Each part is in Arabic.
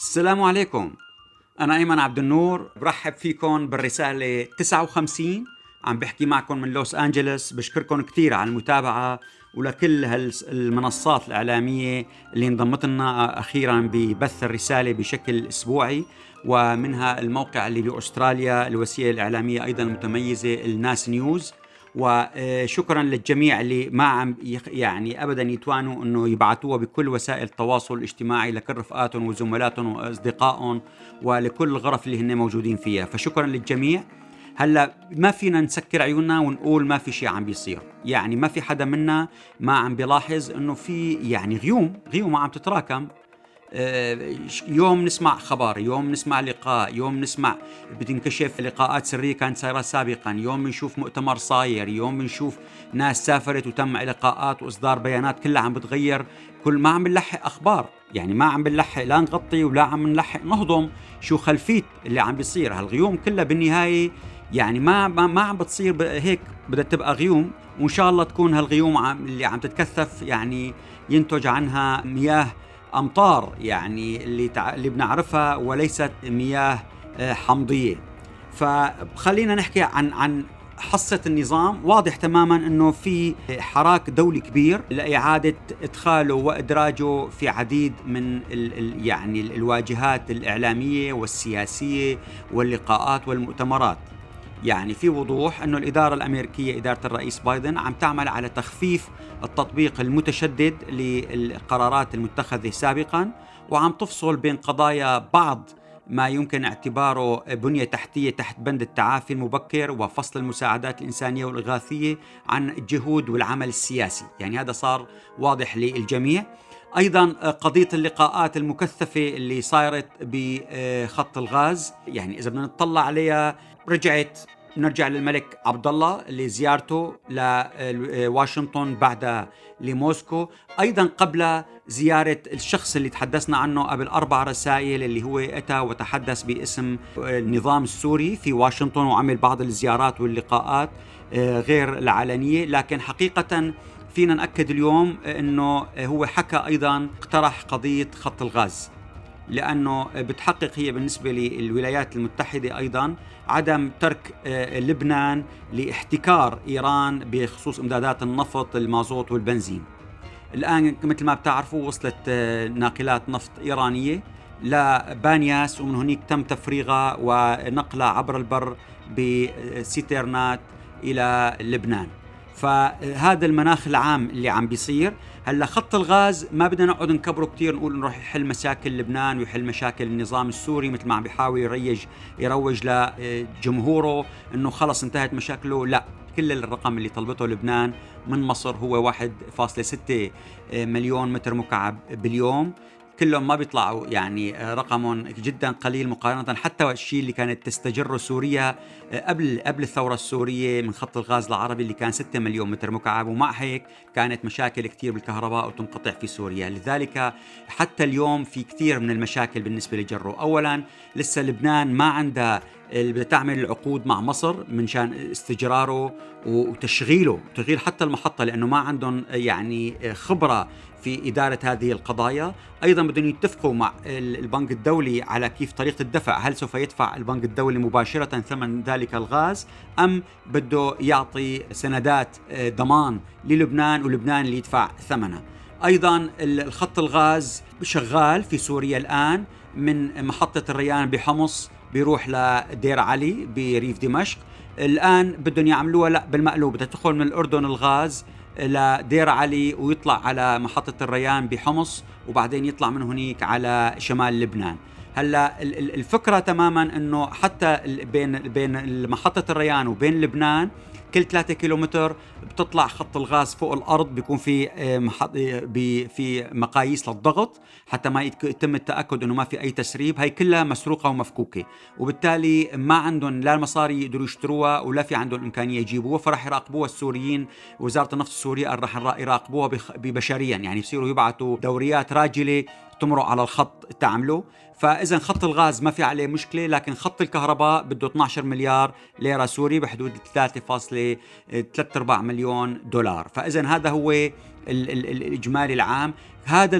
السلام عليكم. أنا أيمن عبد النور برحب فيكم بالرسالة 59 عم بحكي معكم من لوس أنجلوس بشكركم كثير على المتابعة ولكل المنصات الإعلامية اللي انضمت لنا أخيرا ببث الرسالة بشكل أسبوعي ومنها الموقع اللي بأستراليا الوسيلة الإعلامية أيضا المتميزة الناس نيوز. وشكرا للجميع اللي ما عم يعني ابدا يتوانوا إنه يبعثوها بكل وسائل التواصل الاجتماعي لكل رفقاتهم وزملاتهم وأصدقائهم ولكل الغرف اللي هن موجودين فيها. فشكرا للجميع. هلأ ما فينا نسكر عيوننا ونقول ما في شيء عم بيصير. يعني ما في حدا منا ما عم بيلاحظ إنه في يعني غيوم غيوم عم تتراكم. يوم نسمع خبر يوم نسمع لقاء يوم نسمع بتنكشف لقاءات سرية كانت صايرة سابقا يوم بنشوف مؤتمر صاير يوم بنشوف ناس سافرت وتم لقاءات وإصدار بيانات كلها عم بتغير كل ما عم بنلحق أخبار يعني ما عم بنلحق لا نغطي ولا عم نلحق نهضم شو خلفية اللي عم بيصير؟ هالغيوم كلها بالنهاية يعني ما ما, عم بتصير هيك بدها تبقى غيوم وإن شاء الله تكون هالغيوم اللي عم تتكثف يعني ينتج عنها مياه أمطار يعني اللي تع... اللي بنعرفها وليست مياه آه، حمضية فخلينا نحكي عن عن حصة النظام واضح تماما إنه في حراك دولي كبير لإعادة إدخاله وإدراجه في عديد من ال ال يعني الواجهات الإعلامية والسياسية واللقاءات والمؤتمرات. يعني في وضوح أنه الإدارة الأمريكية إدارة الرئيس بايدن عم تعمل على تخفيف التطبيق المتشدد للقرارات المتخذة سابقا وعم تفصل بين قضايا بعض ما يمكن اعتباره بنية تحتية تحت بند التعافي المبكر وفصل المساعدات الإنسانية والإغاثية عن الجهود والعمل السياسي، يعني هذا صار واضح للجميع. أيضا قضية اللقاءات المكثفة اللي صارت بخط الغاز، يعني إذا بدنا نطلع عليها رجعت نرجع للملك عبد الله اللي زيارته لواشنطن بعد لموسكو. أيضا قبل زيارة الشخص اللي تحدثنا عنه قبل أربع رسائل اللي هو أتى وتحدث باسم النظام السوري في واشنطن وعمل بعض الزيارات واللقاءات آه، غير العلنية. لكن حقيقة فينا نأكد اليوم إنه هو حكى أيضا اقترح قضية خط الغاز. لأنه بتحقق هي بالنسبة للولايات المتحدة أيضا عدم ترك آه، لبنان لاحتكار إيران بخصوص إمدادات النفط المازوت والبنزين. الآن مثل ما بتعرفوا وصلت آه، ناقلات نفط إيرانية لبانياس ومن هناك تم تفريغها ونقلها عبر البر بسيترنات إلى لبنان. فهذا المناخ العام اللي عم بيصير. هلأ خط الغاز ما بدنا نقعد نكبره كثير نقول إنه راح يحل مشاكل لبنان ويحل مشاكل النظام السوري مثل ما عم بيحاول يريج يروج لجمهوره إنه خلص انتهت مشاكله. لا كل الرقم اللي طلبته لبنان من مصر هو 1.6 مليون متر مكعب باليوم. كلهم ما بيطلعوا. يعني آه، رقم جدا قليل مقارنة حتى الشيء اللي كانت تستجره سوريا آه، قبل قبل الثورة السورية من خط الغاز العربي اللي كان 6 مليون متر مكعب. ومع هيك كانت مشاكل كثير بالكهرباء وتنقطع في سوريا. لذلك حتى اليوم في كثير من المشاكل بالنسبة لجرو. اولا لسه لبنان ما عندها اللي بدها تعمل العقود مع مصر من شان استجراره وتشغيله تغيير حتى المحطة لأنه ما عندهم يعني خبرة في إدارة هذه القضايا. أيضا بدهم يتفقوا مع البنك الدولي على كيف طريقة الدفع هل سوف يدفع البنك الدولي مباشرة ثمن ذلك الغاز أم بده يعطي سندات آه، ضمان للبنان ولبنان اللي يدفع ثمنها أيضا الخط الغاز شغال في سوريا الآن من محطة الريان بحمص بيروح لدير علي بريف دمشق. الآن بدهم يعملوها لا بالمقلوب. بدها تدخل من الأردن الغاز لدير علي ويطلع على محطة الريان بحمص وبعدين يطلع من هناك على شمال لبنان. هلا الفكرة تماما إنه حتى بين بين محطة الريان وبين لبنان كل 3 كيلومتر بتطلع خط الغاز فوق الأرض بيكون في آه، محط في مقاييس للضغط حتى ما يتم التأكد إنه ما في أي تسريب. هي كلها مسروقة ومفكوكة وبالتالي ما عندهم لا المصاري يقدروا يشتروها ولا في عندهم إمكانية يجيبوها فراح يراقبوها السوريين. وزارة النفط السورية راح يراقبوها ببشريا يعني يصيروا يبعثوا دوريات راجلة تمرق على الخط تعمله. فإذا خط الغاز ما في عليه مشكلة لكن خط الكهرباء بده 12 مليار ليرة سوري بحدود 3.3 ارباع مليون دولار. فإذا هذا هو الإجمالي العام. هذا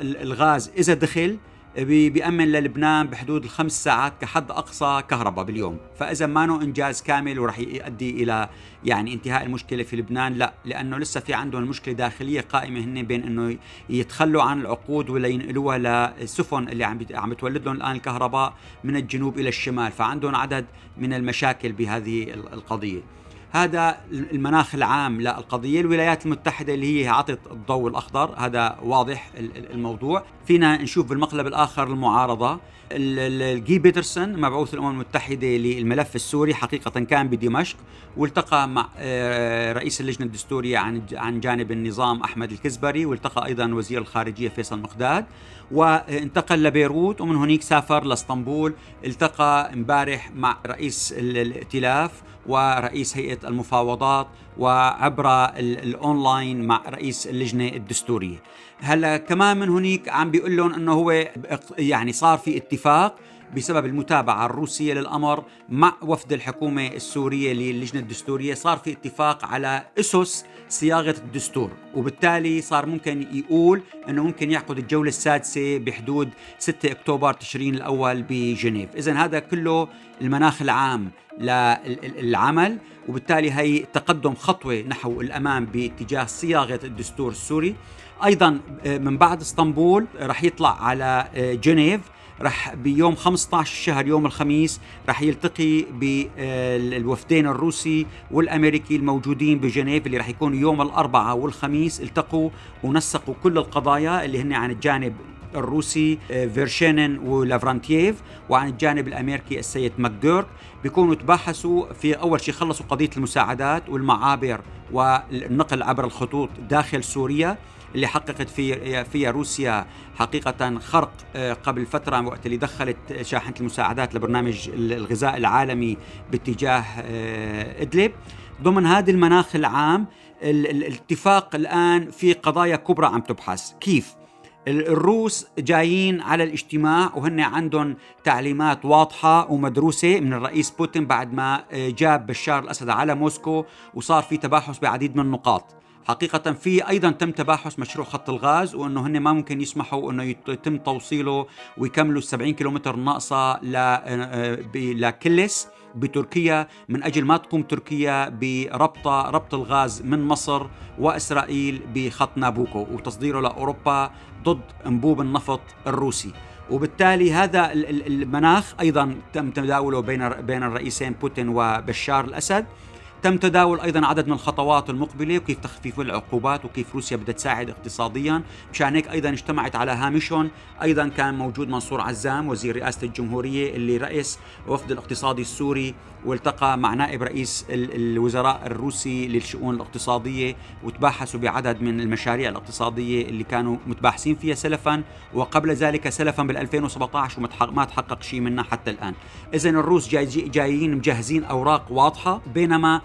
الغاز إذا دخل بيأمن للبنان بحدود الخمس ساعات كحد أقصى كهرباء باليوم. فإذا ما نو إنجاز كامل ورح يؤدي إلى يعني انتهاء المشكلة في لبنان؟ لا لأنه لسه في عندهم المشكلة داخلية قائمة هن بين أنه يتخلوا عن العقود ولا ينقلوها للسفن اللي عم عم بتولد لهم الآن الكهرباء من الجنوب إلى الشمال. فعندهم عدد من المشاكل بهذه القضية. هذا المناخ العام للقضية الولايات المتحدة اللي هي عطت الضوء الأخضر هذا واضح الموضوع. فينا نشوف بالمقلب الآخر المعارضة. جي بيترسون مبعوث الأمم المتحدة للملف السوري حقيقة كان بدمشق والتقى مع آه، رئيس اللجنة الدستورية عن عن جانب النظام أحمد الكزبري والتقى أيضا وزير الخارجية فيصل مقداد. وانتقل لبيروت ومن هناك سافر لاسطنبول التقى امبارح مع رئيس الائتلاف ورئيس هيئة المفاوضات وعبر الأونلاين مع رئيس اللجنة الدستورية. هلا كمان من هناك عم بيقول لهم إنه هو يعني صار في اتفاق بسبب المتابعة الروسية للأمر مع وفد الحكومة السورية للجنة الدستورية صار في اتفاق على أسس صياغة الدستور. وبالتالي صار ممكن يقول أنه ممكن يعقد الجولة السادسة بحدود 6 أكتوبر تشرين الأول بجنيف. إذا هذا كله المناخ العام للعمل وبالتالي هي تقدم خطوة نحو الأمام باتجاه صياغة الدستور السوري. أيضا آه، من بعد إسطنبول رح يطلع على آه، جنيف. رح بيوم 15 الشهر يوم الخميس رح يلتقي بالوفدين الروسي والأمريكي الموجودين بجنيف اللي رح يكونوا يوم الأربعاء والخميس. التقوا ونسقوا كل القضايا اللي هن عن الجانب الروسي آه، فيرشينين ولافرانتييف وعن الجانب الأمريكي السيد ماكغورك بيكونوا تباحثوا في أول شيء خلصوا قضية المساعدات والمعابر والنقل عبر الخطوط داخل سوريا. اللي حققت في فيها روسيا حقيقة خرق آه، قبل فترة وقت اللي دخلت شاحنة المساعدات لبرنامج الغذاء العالمي باتجاه آه، إدلب. ضمن هذا المناخ العام الاتفاق الآن في قضايا كبرى عم تبحث. كيف؟ الروس جايين على الاجتماع وهن عندهم تعليمات واضحة ومدروسة من الرئيس بوتين بعد ما آه، جاب بشار الأسد على موسكو وصار في تباحث بعديد من النقاط. حقيقة في أيضا تم تباحث مشروع خط الغاز وأنه هن ما ممكن يسمحوا أنه يتم توصيله ويكملوا 70 كيلومتر ناقصة آه، لكلس بتركيا من أجل ما تقوم تركيا بربط ربط الغاز من مصر وإسرائيل بخط نابوكو وتصديره لأوروبا ضد أنبوب النفط الروسي. وبالتالي هذا المناخ أيضا تم تداوله بين بين الرئيسين بوتين وبشار الأسد. تم تداول أيضا عدد من الخطوات المقبلة وكيف تخفيف العقوبات وكيف روسيا بدها تساعد اقتصاديا. مشان هيك أيضا اجتمعت على هامشهم أيضا كان موجود منصور عزام وزير رئاسة الجمهورية اللي رئيس وفد الاقتصادي السوري والتقى مع نائب رئيس الوزراء الروسي للشؤون الاقتصادية وتباحثوا بعدد من المشاريع الاقتصادية اللي كانوا متباحثين فيها سلفا. وقبل ذلك سلفا بال 2017 وما تحقق شيء منها حتى الآن. اذا الروس جاي جايين مجهزين أوراق واضحة بينما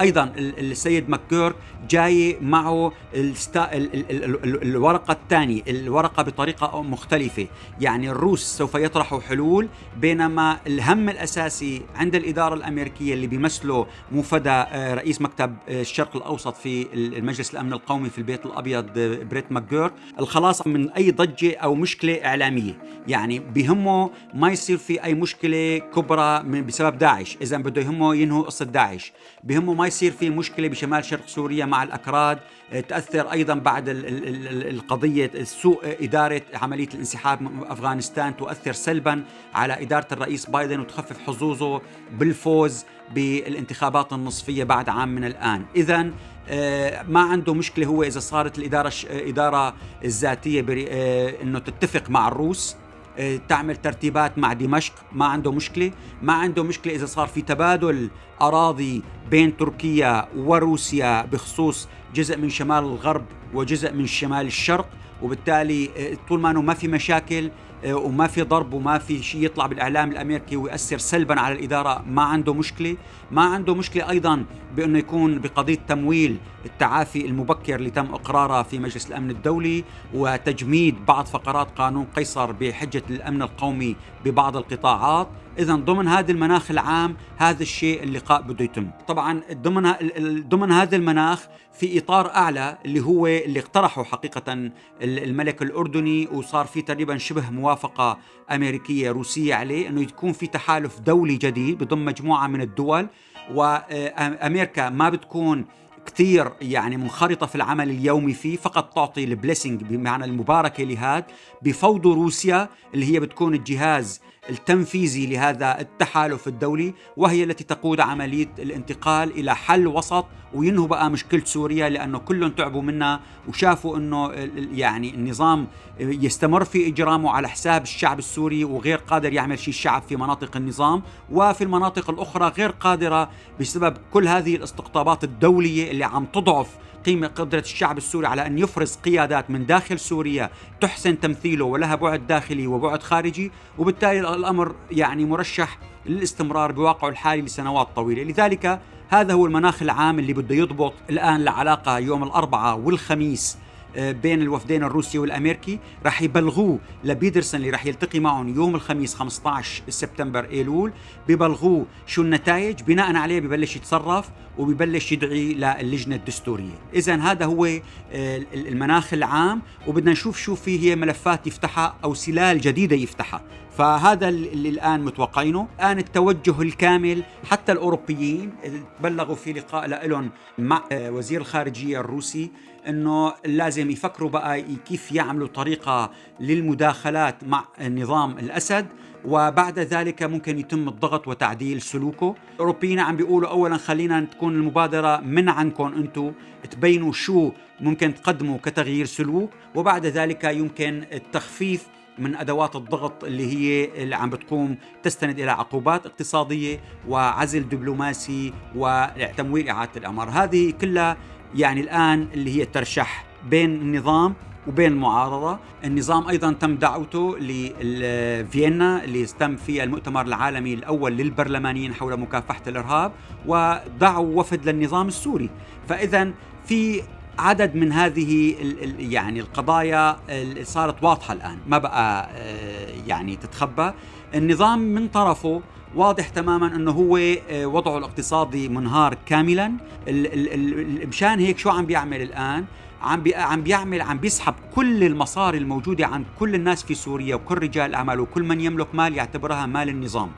أيضا السيد ماكير جاي معه الستا... الورقة الثانية الورقة بطريقة مختلفة. يعني الروس سوف يطرحوا حلول بينما الهم الأساسي عند الإدارة الأمريكية اللي بيمثله موفدا آه، رئيس مكتب الشرق الأوسط في المجلس الأمن القومي في البيت الأبيض بريت ماكير الخلاص من أي ضجة أو مشكلة إعلامية. يعني بهمه ما يصير في أي مشكلة كبرى بسبب داعش. اذا بده يهمه ينهوا قصة داعش. بهمه ما يصير في مشكلة بشمال شرق سوريا مع الأكراد آه، تأثر أيضا بعد القضية سوء إدارة عملية الانسحاب من أفغانستان تؤثر سلبا على إدارة الرئيس بايدن وتخفف حظوظه بالفوز بالانتخابات النصفية بعد عام من الآن. اذا آه، ما عنده مشكلة هو إذا صارت الإدارة إدارة الذاتية آه، إنه تتفق مع الروس. تعمل ترتيبات مع دمشق. ما عنده مشكلة. ما عنده مشكلة إذا صار في تبادل أراضي بين تركيا وروسيا بخصوص جزء من شمال الغرب وجزء من شمال الشرق. وبالتالي آه، طول ما إنه ما في مشاكل آه، وما في ضرب وما في شيء يطلع بالإعلام الأمريكي ويأثر سلبا على الإدارة ما عنده مشكلة، ما عنده مشكلة أيضا بأنه يكون بقضية تمويل التعافي المبكر اللي تم إقراره في مجلس الأمن الدولي وتجميد بعض فقرات قانون قيصر بحجة الأمن القومي ببعض القطاعات، اذا ضمن هذا المناخ العام هذا الشيء اللقاء بده يتم. طبعا ضمن ضمن هذا المناخ في إطار أعلى اللي هو اللي اقترحه حقيقه الملك الأردني وصار في تقريبا شبه موافقة أمريكية روسية عليه إنه يكون في تحالف دولي جديد بضم مجموعة من الدول وامريكا ما بتكون كثير يعني منخرطة في العمل اليومي فيه فقط تعطي البليسنج بمعنى المباركة لهذا بفوض روسيا اللي هي بتكون الجهاز التنفيذي لهذا التحالف الدولي وهي التي تقود عملية الانتقال إلى حل وسط وينهوا بقى مشكلة سوريا لأنه كلهم تعبوا منها وشافوا أنه يعني النظام يستمر في إجرامه على حساب الشعب السوري وغير قادر يعمل شيء الشعب في مناطق النظام. وفي المناطق الأخرى غير قادرة بسبب كل هذه الاستقطابات الدولية اللي عم تضعف قيمة قدرة الشعب السوري على أن يفرز قيادات من داخل سوريا تحسن تمثيله ولها بعد داخلي وبعد خارجي وبالتالي الأمر يعني مرشح للاستمرار بواقعه الحالي لسنوات طويلة. لذلك هذا هو المناخ العام اللي بده يضبط الآن العلاقة يوم الأربعاء والخميس. بين الوفدين الروسي والأمريكي رح يبلغوه لبيدرسون اللي رح يلتقي معهم يوم الخميس 15 سبتمبر إيلول. ببلغوه شو النتائج بناء عليه ببلش يتصرف وببلش يدعي للجنة الدستورية. اذا هذا هو آه، المناخ العام وبدنا نشوف شو في هي ملفات يفتحها أو سلال جديدة يفتحها. فهذا اللي الآن متوقعينه. الآن التوجه الكامل حتى الأوروبيين بلغوا في لقاء لهم مع آه، وزير الخارجية الروسي إنه لازم يفكروا بقى كيف يعملوا طريقة للمداخلات مع نظام الأسد وبعد ذلك ممكن يتم الضغط وتعديل سلوكه. الأوروبيين عم بيقولوا اولا خلينا تكون المبادرة من عندكم أنتم تبينوا شو ممكن تقدموا كتغيير سلوك وبعد ذلك يمكن التخفيف من أدوات الضغط اللي هي اللي عم بتقوم تستند إلى عقوبات اقتصادية وعزل دبلوماسي وتمويل إعادة الاعمار، هذه كلها يعني الآن اللي هي ترشح بين النظام وبين المعارضة. النظام أيضا تم دعوته لفيينا اللي تم فيها المؤتمر العالمي الأول للبرلمانيين حول مكافحة الإرهاب ودعوا وفد للنظام السوري. فإذا في عدد من هذه يعني القضايا صارت واضحة الآن ما بقى آه، يعني تتخبى. النظام من طرفه واضح تماما إنه هو آه، وضعه الاقتصادي منهار كاملا. مشان هيك شو عم بيعمل الآن؟ عم عم بيعمل عم بيسحب كل المصاري الموجودة عند كل الناس في سوريا وكل رجال الاعمال وكل من يملك مال يعتبرها مال النظام.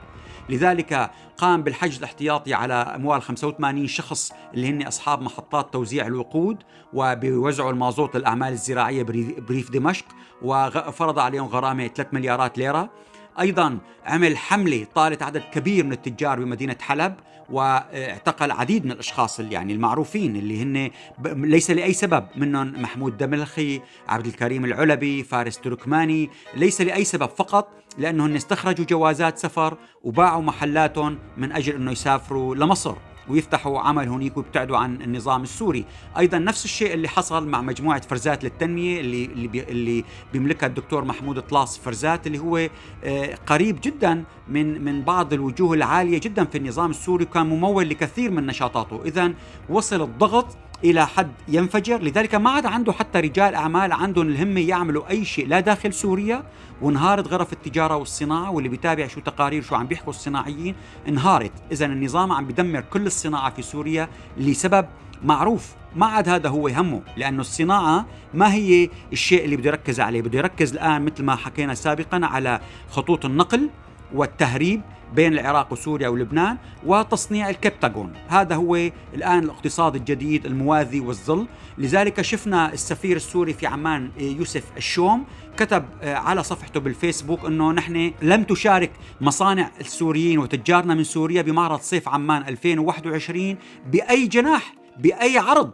لذلك قام بالحجز الاحتياطي على أموال 85 شخص اللي هن أصحاب محطات توزيع الوقود وبيوزعوا المازوت للأعمال الزراعية بريف دمشق وفرض عليهم غرامة 3 مليارات ليرة. أيضا عمل حملة طالت عدد كبير من التجار بمدينة حلب واعتقل عديد من الأشخاص اللي يعني المعروفين اللي هن ليس لأي سبب منهم محمود دملخي، عبد الكريم العلبي، فارس تركماني، ليس لأي سبب فقط لأنهم استخرجوا جوازات سفر وباعوا محلاتهم من أجل إنه يسافروا لمصر. ويفتحوا عمل هنيك ويبتعدوا عن النظام السوري. أيضا نفس الشيء اللي حصل مع مجموعة فرزات للتنمية اللي اللي بي اللي بيملكها الدكتور محمود طلاس فرزات اللي هو آه، قريب جدا من من بعض الوجوه العالية جدا في النظام السوري وكان ممول لكثير من نشاطاته. اذا وصل الضغط إلى حد ينفجر. لذلك ما عاد عنده حتى رجال أعمال عندهم الهمه يعملوا أي شيء لا داخل سوريا وانهارت غرف التجارة والصناعة. واللي بيتابع شو تقارير شو عم بيحكوا الصناعيين انهارت. اذا النظام عم بدمر كل الصناعة في سوريا لسبب معروف. ما عاد هذا هو همه لأنه الصناعة ما هي الشيء اللي بده يركز عليه. بده يركز الآن مثل ما حكينا سابقا على خطوط النقل والتهريب. بين العراق وسوريا ولبنان وتصنيع الكبتاغون. هذا هو الآن الاقتصاد الجديد الموازي والظل. لذلك شفنا السفير السوري في عمان يوسف الشوم كتب آه، على صفحته بالفيسبوك إنه نحن لم تشارك مصانع السوريين وتجارنا من سوريا بمعرض صيف عمان 2021 بأي جناح بأي عرض.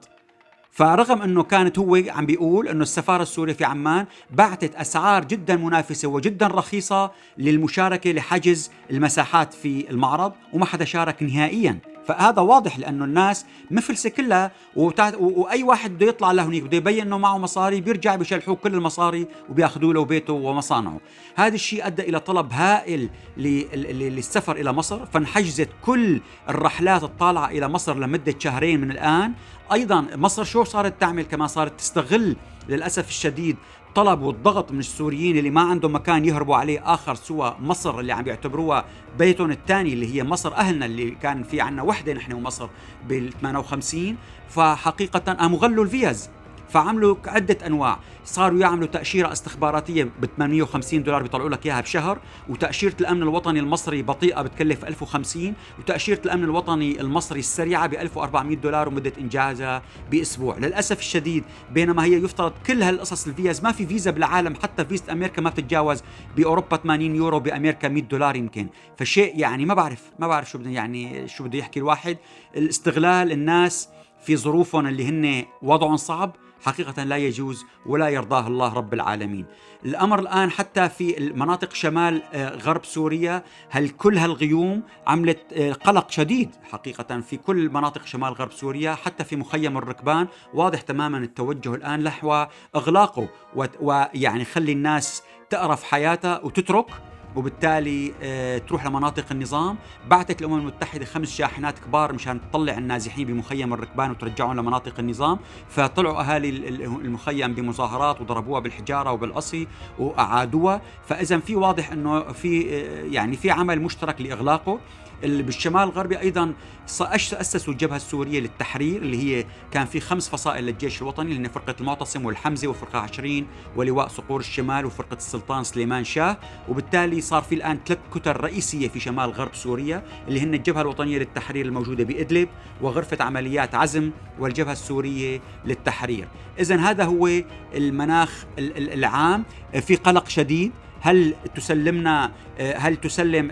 فرغم أنه كانت هو عم بيقول أنه السفارة السورية في عمان بعثت أسعار جدا منافسة وجدا رخيصة للمشاركة لحجز المساحات في المعرض وما حدا شارك نهائيا. فهذا واضح لأنه الناس مفلسة كلها وتعت... وأي واحد بده يطلع لهنيك بده يبين إنه معه مصاري بيرجع بيشلحوه كل المصاري وبياخذوا له بيته ومصانعه. هذا الشيء أدى إلى طلب هائل للسفر إلى مصر فانحجزت كل الرحلات الطالعة إلى مصر لمدة شهرين من الآن. أيضا مصر شو صارت تعمل؟ كمان صارت تستغل للأسف الشديد الطلب والضغط من السوريين اللي ما عندهم مكان يهربوا عليه آخر سوى مصر اللي عم بيعتبروها بيتهم الثاني اللي هي مصر. أهلنا اللي كان في عنا وحدة نحن ومصر بال 58 فحقيقة قاموا غلوا الفيز فعملوا عدة أنواع. صاروا يعملوا تأشيرة استخباراتية ب 850 دولار بيطلعوا لك إياها بشهر وتأشيرة الأمن الوطني المصري بطيئة بتكلف 1050 وتأشيرة الأمن الوطني المصري السريعة ب 1400 دولار ومدة إنجازها بأسبوع. للأسف الشديد بينما هي يفترض كل هالقصص الفيز ما في فيزا بالعالم حتى فيزا أمريكا ما بتتجاوز بأوروبا 80 يورو بأمريكا 100 دولار يمكن. فشيء يعني ما بعرف ما بعرف شو بده يعني شو بده يحكي الواحد. الاستغلال الناس في ظروفهم اللي هن وضعهم صعب حقيقة لا يجوز ولا يرضاه الله رب العالمين. الأمر الآن حتى في المناطق شمال آه، غرب سوريا هل كل هالغيوم عملت آه، قلق شديد حقيقة في كل مناطق شمال غرب سوريا حتى في مخيم الركبان. واضح تماما التوجه الآن نحو إغلاقه ويعني خلي الناس تقرف حياتها وتترك. وبالتالي آه، تروح لمناطق النظام. بعثت الأمم المتحدة خمس شاحنات كبار مشان تطلع النازحين بمخيم الركبان وترجعهم لمناطق النظام. فطلعوا أهالي المخيم بمظاهرات وضربوها بالحجارة وبالقصي وأعادوها. فإذا في واضح إنه في آه، يعني في عمل مشترك لإغلاقه. بالشمال الغربي أيضا أسسوا الجبهة السورية للتحرير اللي هي كان في خمس فصائل للجيش الوطني اللي هن فرقة المعتصم والحمزة وفرقة 20 ولواء صقور الشمال وفرقة السلطان سليمان شاه. وبالتالي صار في الآن ثلاث كتل رئيسية في شمال غرب سوريا اللي هن الجبهة الوطنية للتحرير الموجودة بإدلب وغرفة عمليات عزم والجبهة السورية للتحرير. اذا هذا هو المناخ العام. في قلق شديد. هل تسلمنا هل تسلم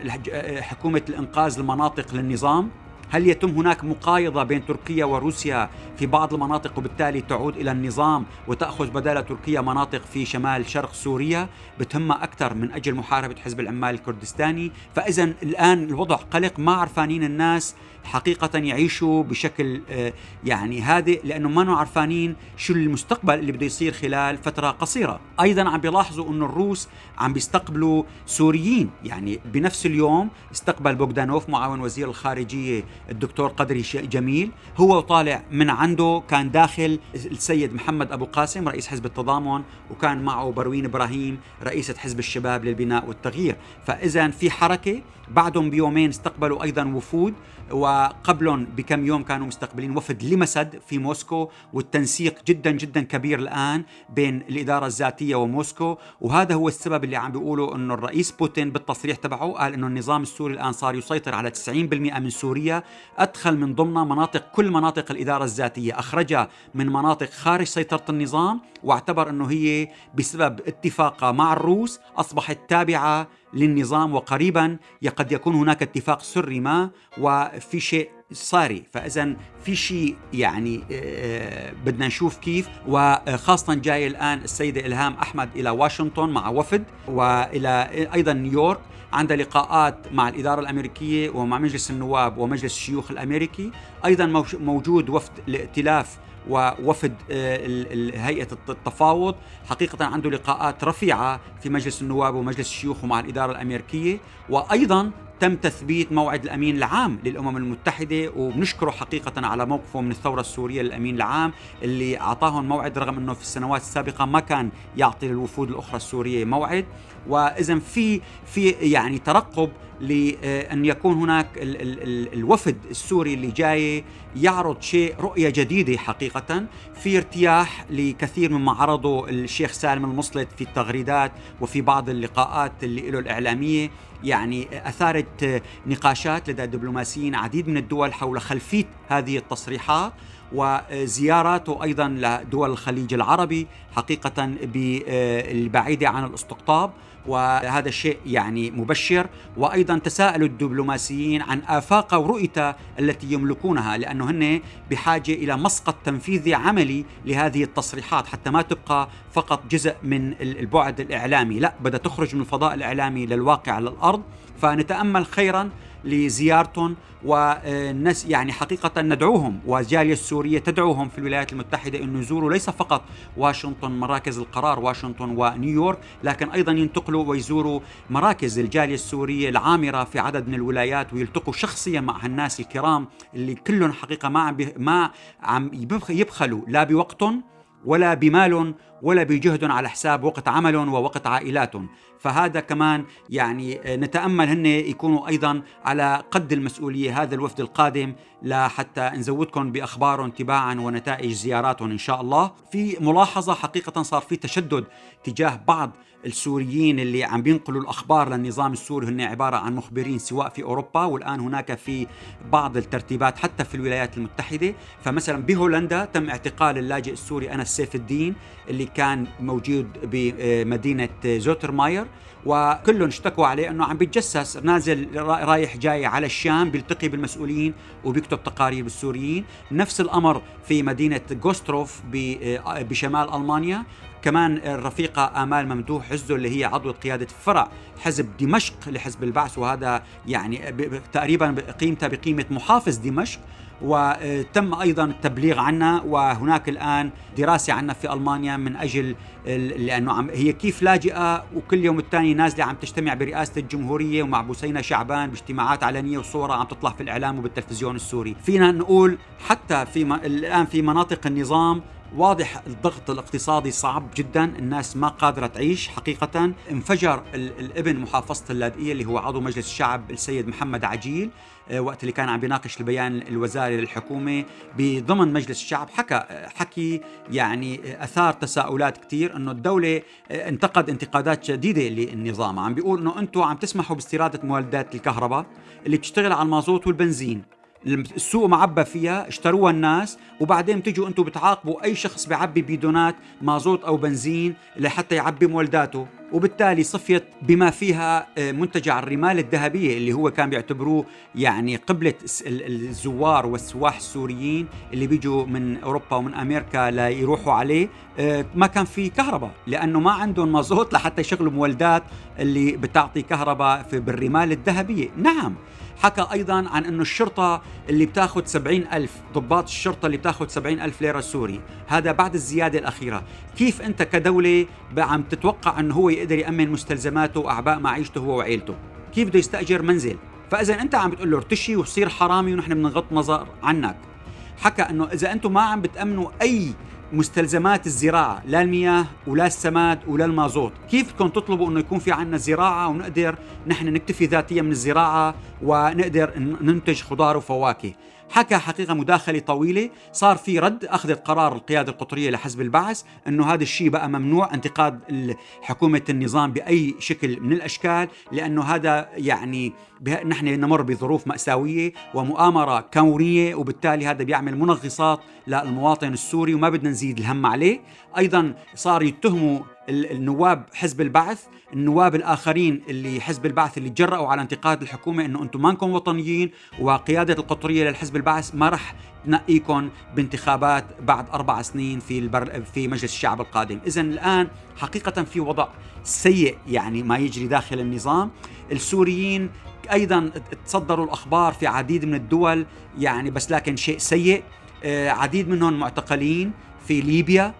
حكومة الإنقاذ المناطق للنظام؟ هل يتم هناك مقايضة بين تركيا وروسيا في بعض المناطق وبالتالي تعود إلى النظام وتأخذ بدال تركيا مناطق في شمال شرق سوريا بتهمها أكثر من أجل محاربة حزب العمال الكردستاني؟ فإذا الآن الوضع قلق ما عرفانين الناس حقيقة يعيشوا بشكل آه، يعني هادئ لأنه ما عرفانين شو المستقبل اللي بده يصير خلال فترة قصيرة. أيضا عم بيلاحظوا أنه الروس عم بيستقبلوا سوريين. يعني بنفس اليوم استقبل بوغدانوف معاون وزير الخارجية الدكتور قدري جميل. هو طالع من عنده كان داخل السيد محمد أبو قاسم رئيس حزب التضامن وكان معه بروين إبراهيم رئيسة حزب الشباب للبناء والتغيير. فإذا في حركة بعدهم بيومين استقبلوا أيضا وفود. وقبلهم بكم يوم كانوا مستقبلين. وفد لمسد في موسكو والتنسيق جدا جدا كبير الآن بين الإدارة الذاتية وموسكو. وهذا هو السبب اللي عم بيقولوا أنه الرئيس بوتين بالتصريح تبعه قال أنه النظام السوري الآن صار يسيطر على 90% من سوريا أدخل من ضمنها مناطق كل مناطق الإدارة الذاتية أخرجها من مناطق خارج سيطرة النظام واعتبر أنه هي بسبب اتفاقها مع الروس أصبحت تابعة للنظام وقريبا قد يكون هناك اتفاق سري ما وفي شيء صاري. فاذا في شيء يعني آه، بدنا نشوف كيف. وخاصة جاي الآن السيده إلهام أحمد إلى واشنطن مع وفد وإلى أيضا نيويورك. عندها لقاءات مع الإدارة الأمريكية ومع مجلس النواب ومجلس الشيوخ الأمريكي. أيضا موجود وفد الائتلاف ووفد آه، هيئة التفاوض. حقيقة عنده لقاءات رفيعة في مجلس النواب ومجلس الشيوخ ومع الإدارة الأمريكية. وأيضا تم تثبيت موعد الأمين العام للأمم المتحدة وبنشكره حقيقة على موقفه من الثورة السورية للأمين العام اللي أعطاهم موعد رغم إنه في السنوات السابقة ما كان يعطي للوفود الأخرى السورية موعد. واذا في في يعني ترقب لأن يكون هناك ال ال ال الوفد السوري اللي جاي يعرض شيء رؤية جديدة حقيقة في ارتياح لكثير مما عرضه الشيخ سالم المصلت في التغريدات وفي بعض اللقاءات اللي له الإعلامية. يعني أثارت نقاشات لدى الدبلوماسيين عديد من الدول حول خلفية هذه التصريحات وزياراته أيضا لدول الخليج العربي حقيقة البعيده عن الاستقطاب. وهذا الشيء يعني مبشر. وأيضا تساءل الدبلوماسيين عن آفاق ورؤيته التي يملكونها لأنه هن بحاجة إلى مسقط تنفيذي عملي لهذه التصريحات حتى ما تبقى فقط جزء من البعد الإعلامي، لا بدها تخرج من الفضاء الإعلامي للواقع على الأرض. فنتأمل خيرا لزيارتهم والناس يعني حقيقة ندعوهم والجالية السورية تدعوهم في الولايات المتحدة أن يزوروا ليس فقط واشنطن مراكز القرار واشنطن ونيويورك لكن أيضا ينتقلوا ويزوروا مراكز الجالية السورية العامرة في عدد من الولايات ويلتقوا شخصيا مع الناس الكرام اللي كلهم حقيقة ما عم ما عم يبخلوا لا بوقتهم ولا بمال ولا بيجهدهم على حساب وقت عملهم ووقت عائلاتهم فهذا كمان يعني نتأمل هن يكونوا أيضا على قد المسؤولية هذا الوفد القادم لحتى نزودكم باخبارهم تباعا ونتائج زياراتهم إن شاء الله. في ملاحظة حقيقة صار في تشدد تجاه بعض السوريين اللي عم بينقلوا الأخبار للنظام السوري هن عبارة عن مخبرين سواء في أوروبا والآن هناك في بعض الترتيبات حتى في الولايات المتحدة. فمثلا بهولندا تم اعتقال اللاجئ السوري أنس سيف الدين اللي كان موجود بمدينة زوترماير وكلهم اشتكوا عليه إنه عم بيتجسس. نازل رايح جاي على الشام بيلتقي بالمسؤولين وبيكتب تقارير بالسوريين. نفس الأمر في مدينة جوستروف بشمال ألمانيا. كمان الرفيقة آمال ممدوح عزو اللي هي عضو قيادة فرع حزب دمشق لحزب البعث وهذا يعني تقريبا قيمته بقيمة محافظ دمشق وتم أيضا التبليغ عنا وهناك الآن دراسة عنا في ألمانيا من أجل لأنه عم هي كيف لاجئة وكل يوم الثاني نازلة عم تجتمع برئاسة الجمهورية ومع بوسينة شعبان باجتماعات علنية وصوره عم تطلع في الإعلام وبالتلفزيون السوري. فينا نقول حتى في الآن في مناطق النظام واضح الضغط الاقتصادي صعب جدا. الناس ما قادرة تعيش. حقيقة انفجر الابن محافظة اللاذقية اللي هو عضو مجلس الشعب السيد محمد عجيل آه، وقت اللي كان عم بيناقش البيان الوزاري للحكومة بضمن مجلس الشعب. حكى حكي يعني أثار تساؤلات كثير أنه الدولة آه، انتقد انتقادات شديدة للنظام. عم بيقول أنه أنتم عم تسمحوا باستيرادة مولدات الكهرباء اللي بتشتغل على المازوت والبنزين. السوق معبى فيها اشتروها الناس وبعدين بتجوا أنتم بتعاقبوا أي شخص بيعبي بيدونات مازوت أو بنزين لحتى يعبي مولداته. وبالتالي صفيت بما فيها آه، منتجع الرمال الذهبية اللي هو كان بيعتبروه يعني قبلة الزوار والسواح السوريين اللي بيجوا من أوروبا ومن أمريكا ليروحوا عليه. آه، ما كان في كهرباء لأنه ما عندهم مازوت لحتى يشغلوا مولدات اللي بتعطي كهرباء بالرمال الذهبية. نعم حكى أيضا عن أنه الشرطة اللي بتاخذ سبعين ألف ضباط الشرطة اللي بتاخذ سبعين ألف ليرة سوري. هذا بعد الزيادة الأخيرة. كيف أنت كدولة عم تتوقع أنه هو يقدر يأمن مستلزماته وأعباء معيشته هو وعيلته؟ كيف بده يستأجر منزل؟ فإذا أنت عم بتقول له ارتشي وصير حرامي ونحن بنغض نظر عنك. حكى إنه إذا أنتم ما عم بتأمنوا أي مستلزمات الزراعة لا المياه ولا السماد ولا المازوت. كيف بدكم تطلبوا أنه يكون في عنا زراعة ونقدر نحن نكتفي ذاتيا من الزراعة ونقدر ننتج خضار وفواكه؟ حكى حقيقة مداخلة طويلة. صار في رد أخذت قرار القيادة القطرية لحزب البعث أنه هذا الشيء بقى ممنوع. انتقاد حكومة النظام بأي شكل من الأشكال لأنه هذا يعني نحن نمر بظروف مأساوية ومؤامرة كونية وبالتالي هذا بيعمل منغصات للمواطن السوري وما بدنا نزيد الهم عليه. أيضا صار يتهموا النواب حزب البعث النواب الآخرين اللي حزب البعث اللي تجرأوا على انتقاد الحكومة إنه أنتم ما انكم وطنيين وقيادة القطرية للحزب البعث ما رح تنقيكم بانتخابات بعد أربع سنين في البر في مجلس الشعب القادم، اذا الآن حقيقة في وضع سيء يعني ما يجري داخل النظام، السوريين أيضا تصدروا الأخبار في عديد من الدول يعني بس لكن شيء سيء. آه، عديد منهم معتقلين في ليبيا.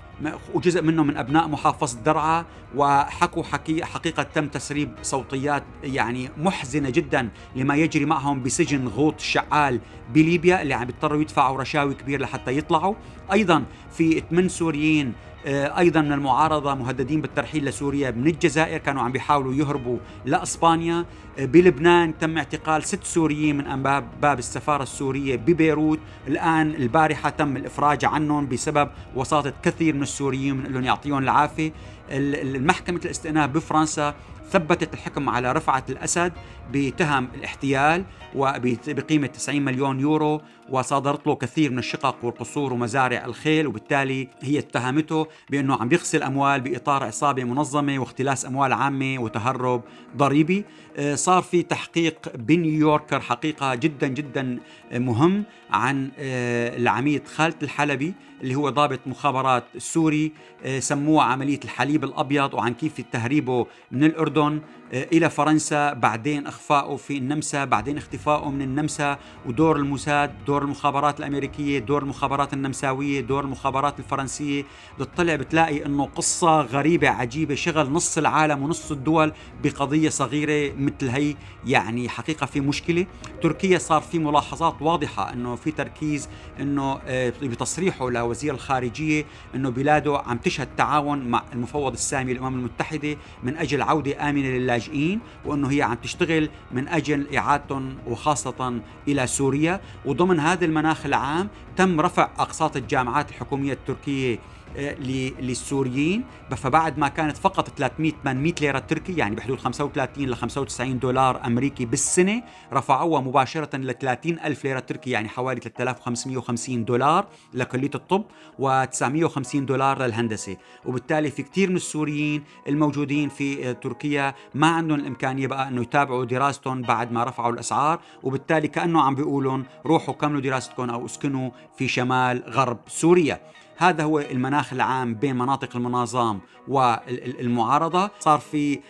وجزء منهم من أبناء محافظة درعا وحكوا حكي حقيقة تم تسريب صوتيات يعني محزنة جدا لما يجري معهم بسجن غوط الشعال بليبيا اللي عم بيضطروا يدفعوا رشاوي كبيره لحتى يطلعوا. أيضا في ثمان سوريين أيضا من المعارضة مهددين بالترحيل لسوريا من الجزائر كانوا عم بيحاولوا يهربوا لأسبانيا. آه، بلبنان تم اعتقال ست سوريين من امام باب السفارة السورية ببيروت. الآن البارحة تم الإفراج عنهم بسبب وساطة كثير من السوريين من لهم يعطيهم العافية. المحكمة الاستئناف بفرنسا ثبتت الحكم على رفعت الأسد بتهم الاحتيال وبقيمة 90 مليون يورو وصادرت له كثير من الشقق والقصور ومزارع الخيل وبالتالي هي اتهمته بأنه عم يغسل أموال بإطار عصابة منظمة واختلاس أموال عامة وتهرب ضريبي. آه، صار في تحقيق بنيويوركر حقيقة جدا جدا مهم عن آه، العميد خالد الحلبي اللي هو ضابط مخابرات سوري. آه، سموه عملية الحليب الأبيض وعن كيف تهريبه من الأردن. إلى فرنسا بعدين إخفائه في النمسا بعدين اختفائه من النمسا ودور الموساد دور المخابرات الأمريكية دور المخابرات النمساوية دور المخابرات الفرنسية. بتطلع بتلاقي أنه قصة غريبة عجيبة شغل نص العالم ونص الدول بقضية صغيرة مثل هي. يعني حقيقة في مشكلة. تركيا صار في ملاحظات واضحة أنه في تركيز أنه آه، بتصريحه لوزير الخارجية أنه بلاده عم تشهد تعاون مع المفوض السامي للأمم المتحدة من أجل عودة آمنة للاجئين. وأنه هي عم تشتغل من أجل إعادتهم وخاصة إلى سوريا. وضمن هذا المناخ العام تم رفع أقساط الجامعات الحكومية التركية للسوريين. فبعد ما كانت فقط 300 800 ليرة تركي يعني بحدود 35 ل 95 دولار أمريكي بالسنة رفعوها مباشرة ل 30 ألف ليرة تركي يعني حوالي 3550 دولار لكلية الطب و950 دولار للهندسة. وبالتالي في كثير من السوريين الموجودين في آه، تركيا ما عندهم الإمكانية بقى إنه يتابعوا دراستهم بعد ما رفعوا الأسعار. وبالتالي كأنه عم بيقولون روحوا كملوا دراستكم أو اسكنوا في شمال غرب سوريا. هذا هو المناخ العام بين مناطق المناظام والمعارضة. صار في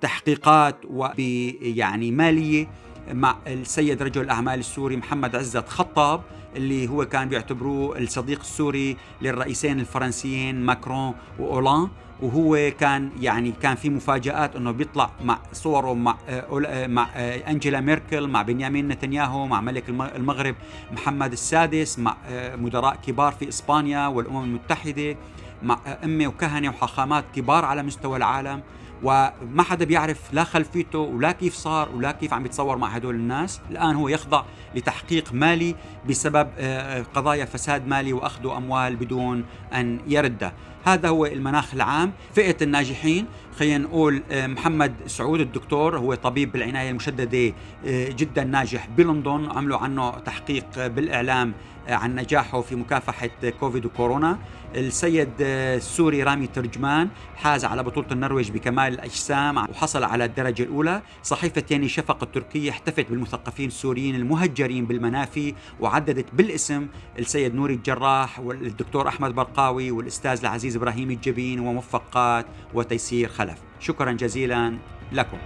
تحقيقات ويعني مالية مع السيد رجل الأعمال السوري محمد عزت خطاب اللي هو كان بيعتبروه الصديق السوري للرئيسين الفرنسيين ماكرون وأولان. وهو كان يعني كان في مفاجآت إنه بيطلع مع صوره مع آه، آه، مع آه، أنجيلا ميركل مع بنيامين نتنياهو مع ملك المغرب محمد السادس مع مدراء كبار في إسبانيا والأمم المتحدة مع ائمه وكهنة وحاخامات كبار على مستوى العالم. وما حدا بيعرف لا خلفيته ولا كيف صار ولا كيف عم يتصور مع هدول الناس. الآن هو يخضع لتحقيق مالي بسبب قضايا فساد مالي وأخذ أموال بدون أن يردها هذا هو المناخ العام. فئة الناجحين خلينا نقول آه، محمد سعود الدكتور هو طبيب بالعناية المشددة آه، جدا ناجح بلندن. عملوا عنه تحقيق بالإعلام آه، عن نجاحه في مكافحة كوفيد وكورونا. السيد السوري رامي ترجمان حاز على بطولة النرويج بكمال الأجسام وحصل على الدرجة الأولى. صحيفة ياني شفق التركية احتفت بالمثقفين السوريين المهجرين بالمنافي وعددت بالاسم السيد نوري الجراح والدكتور أحمد برقاوي والأستاذ العزيز إبراهيم الجبين وموفقات وتيسير خلف شكرا جزيلا لكم.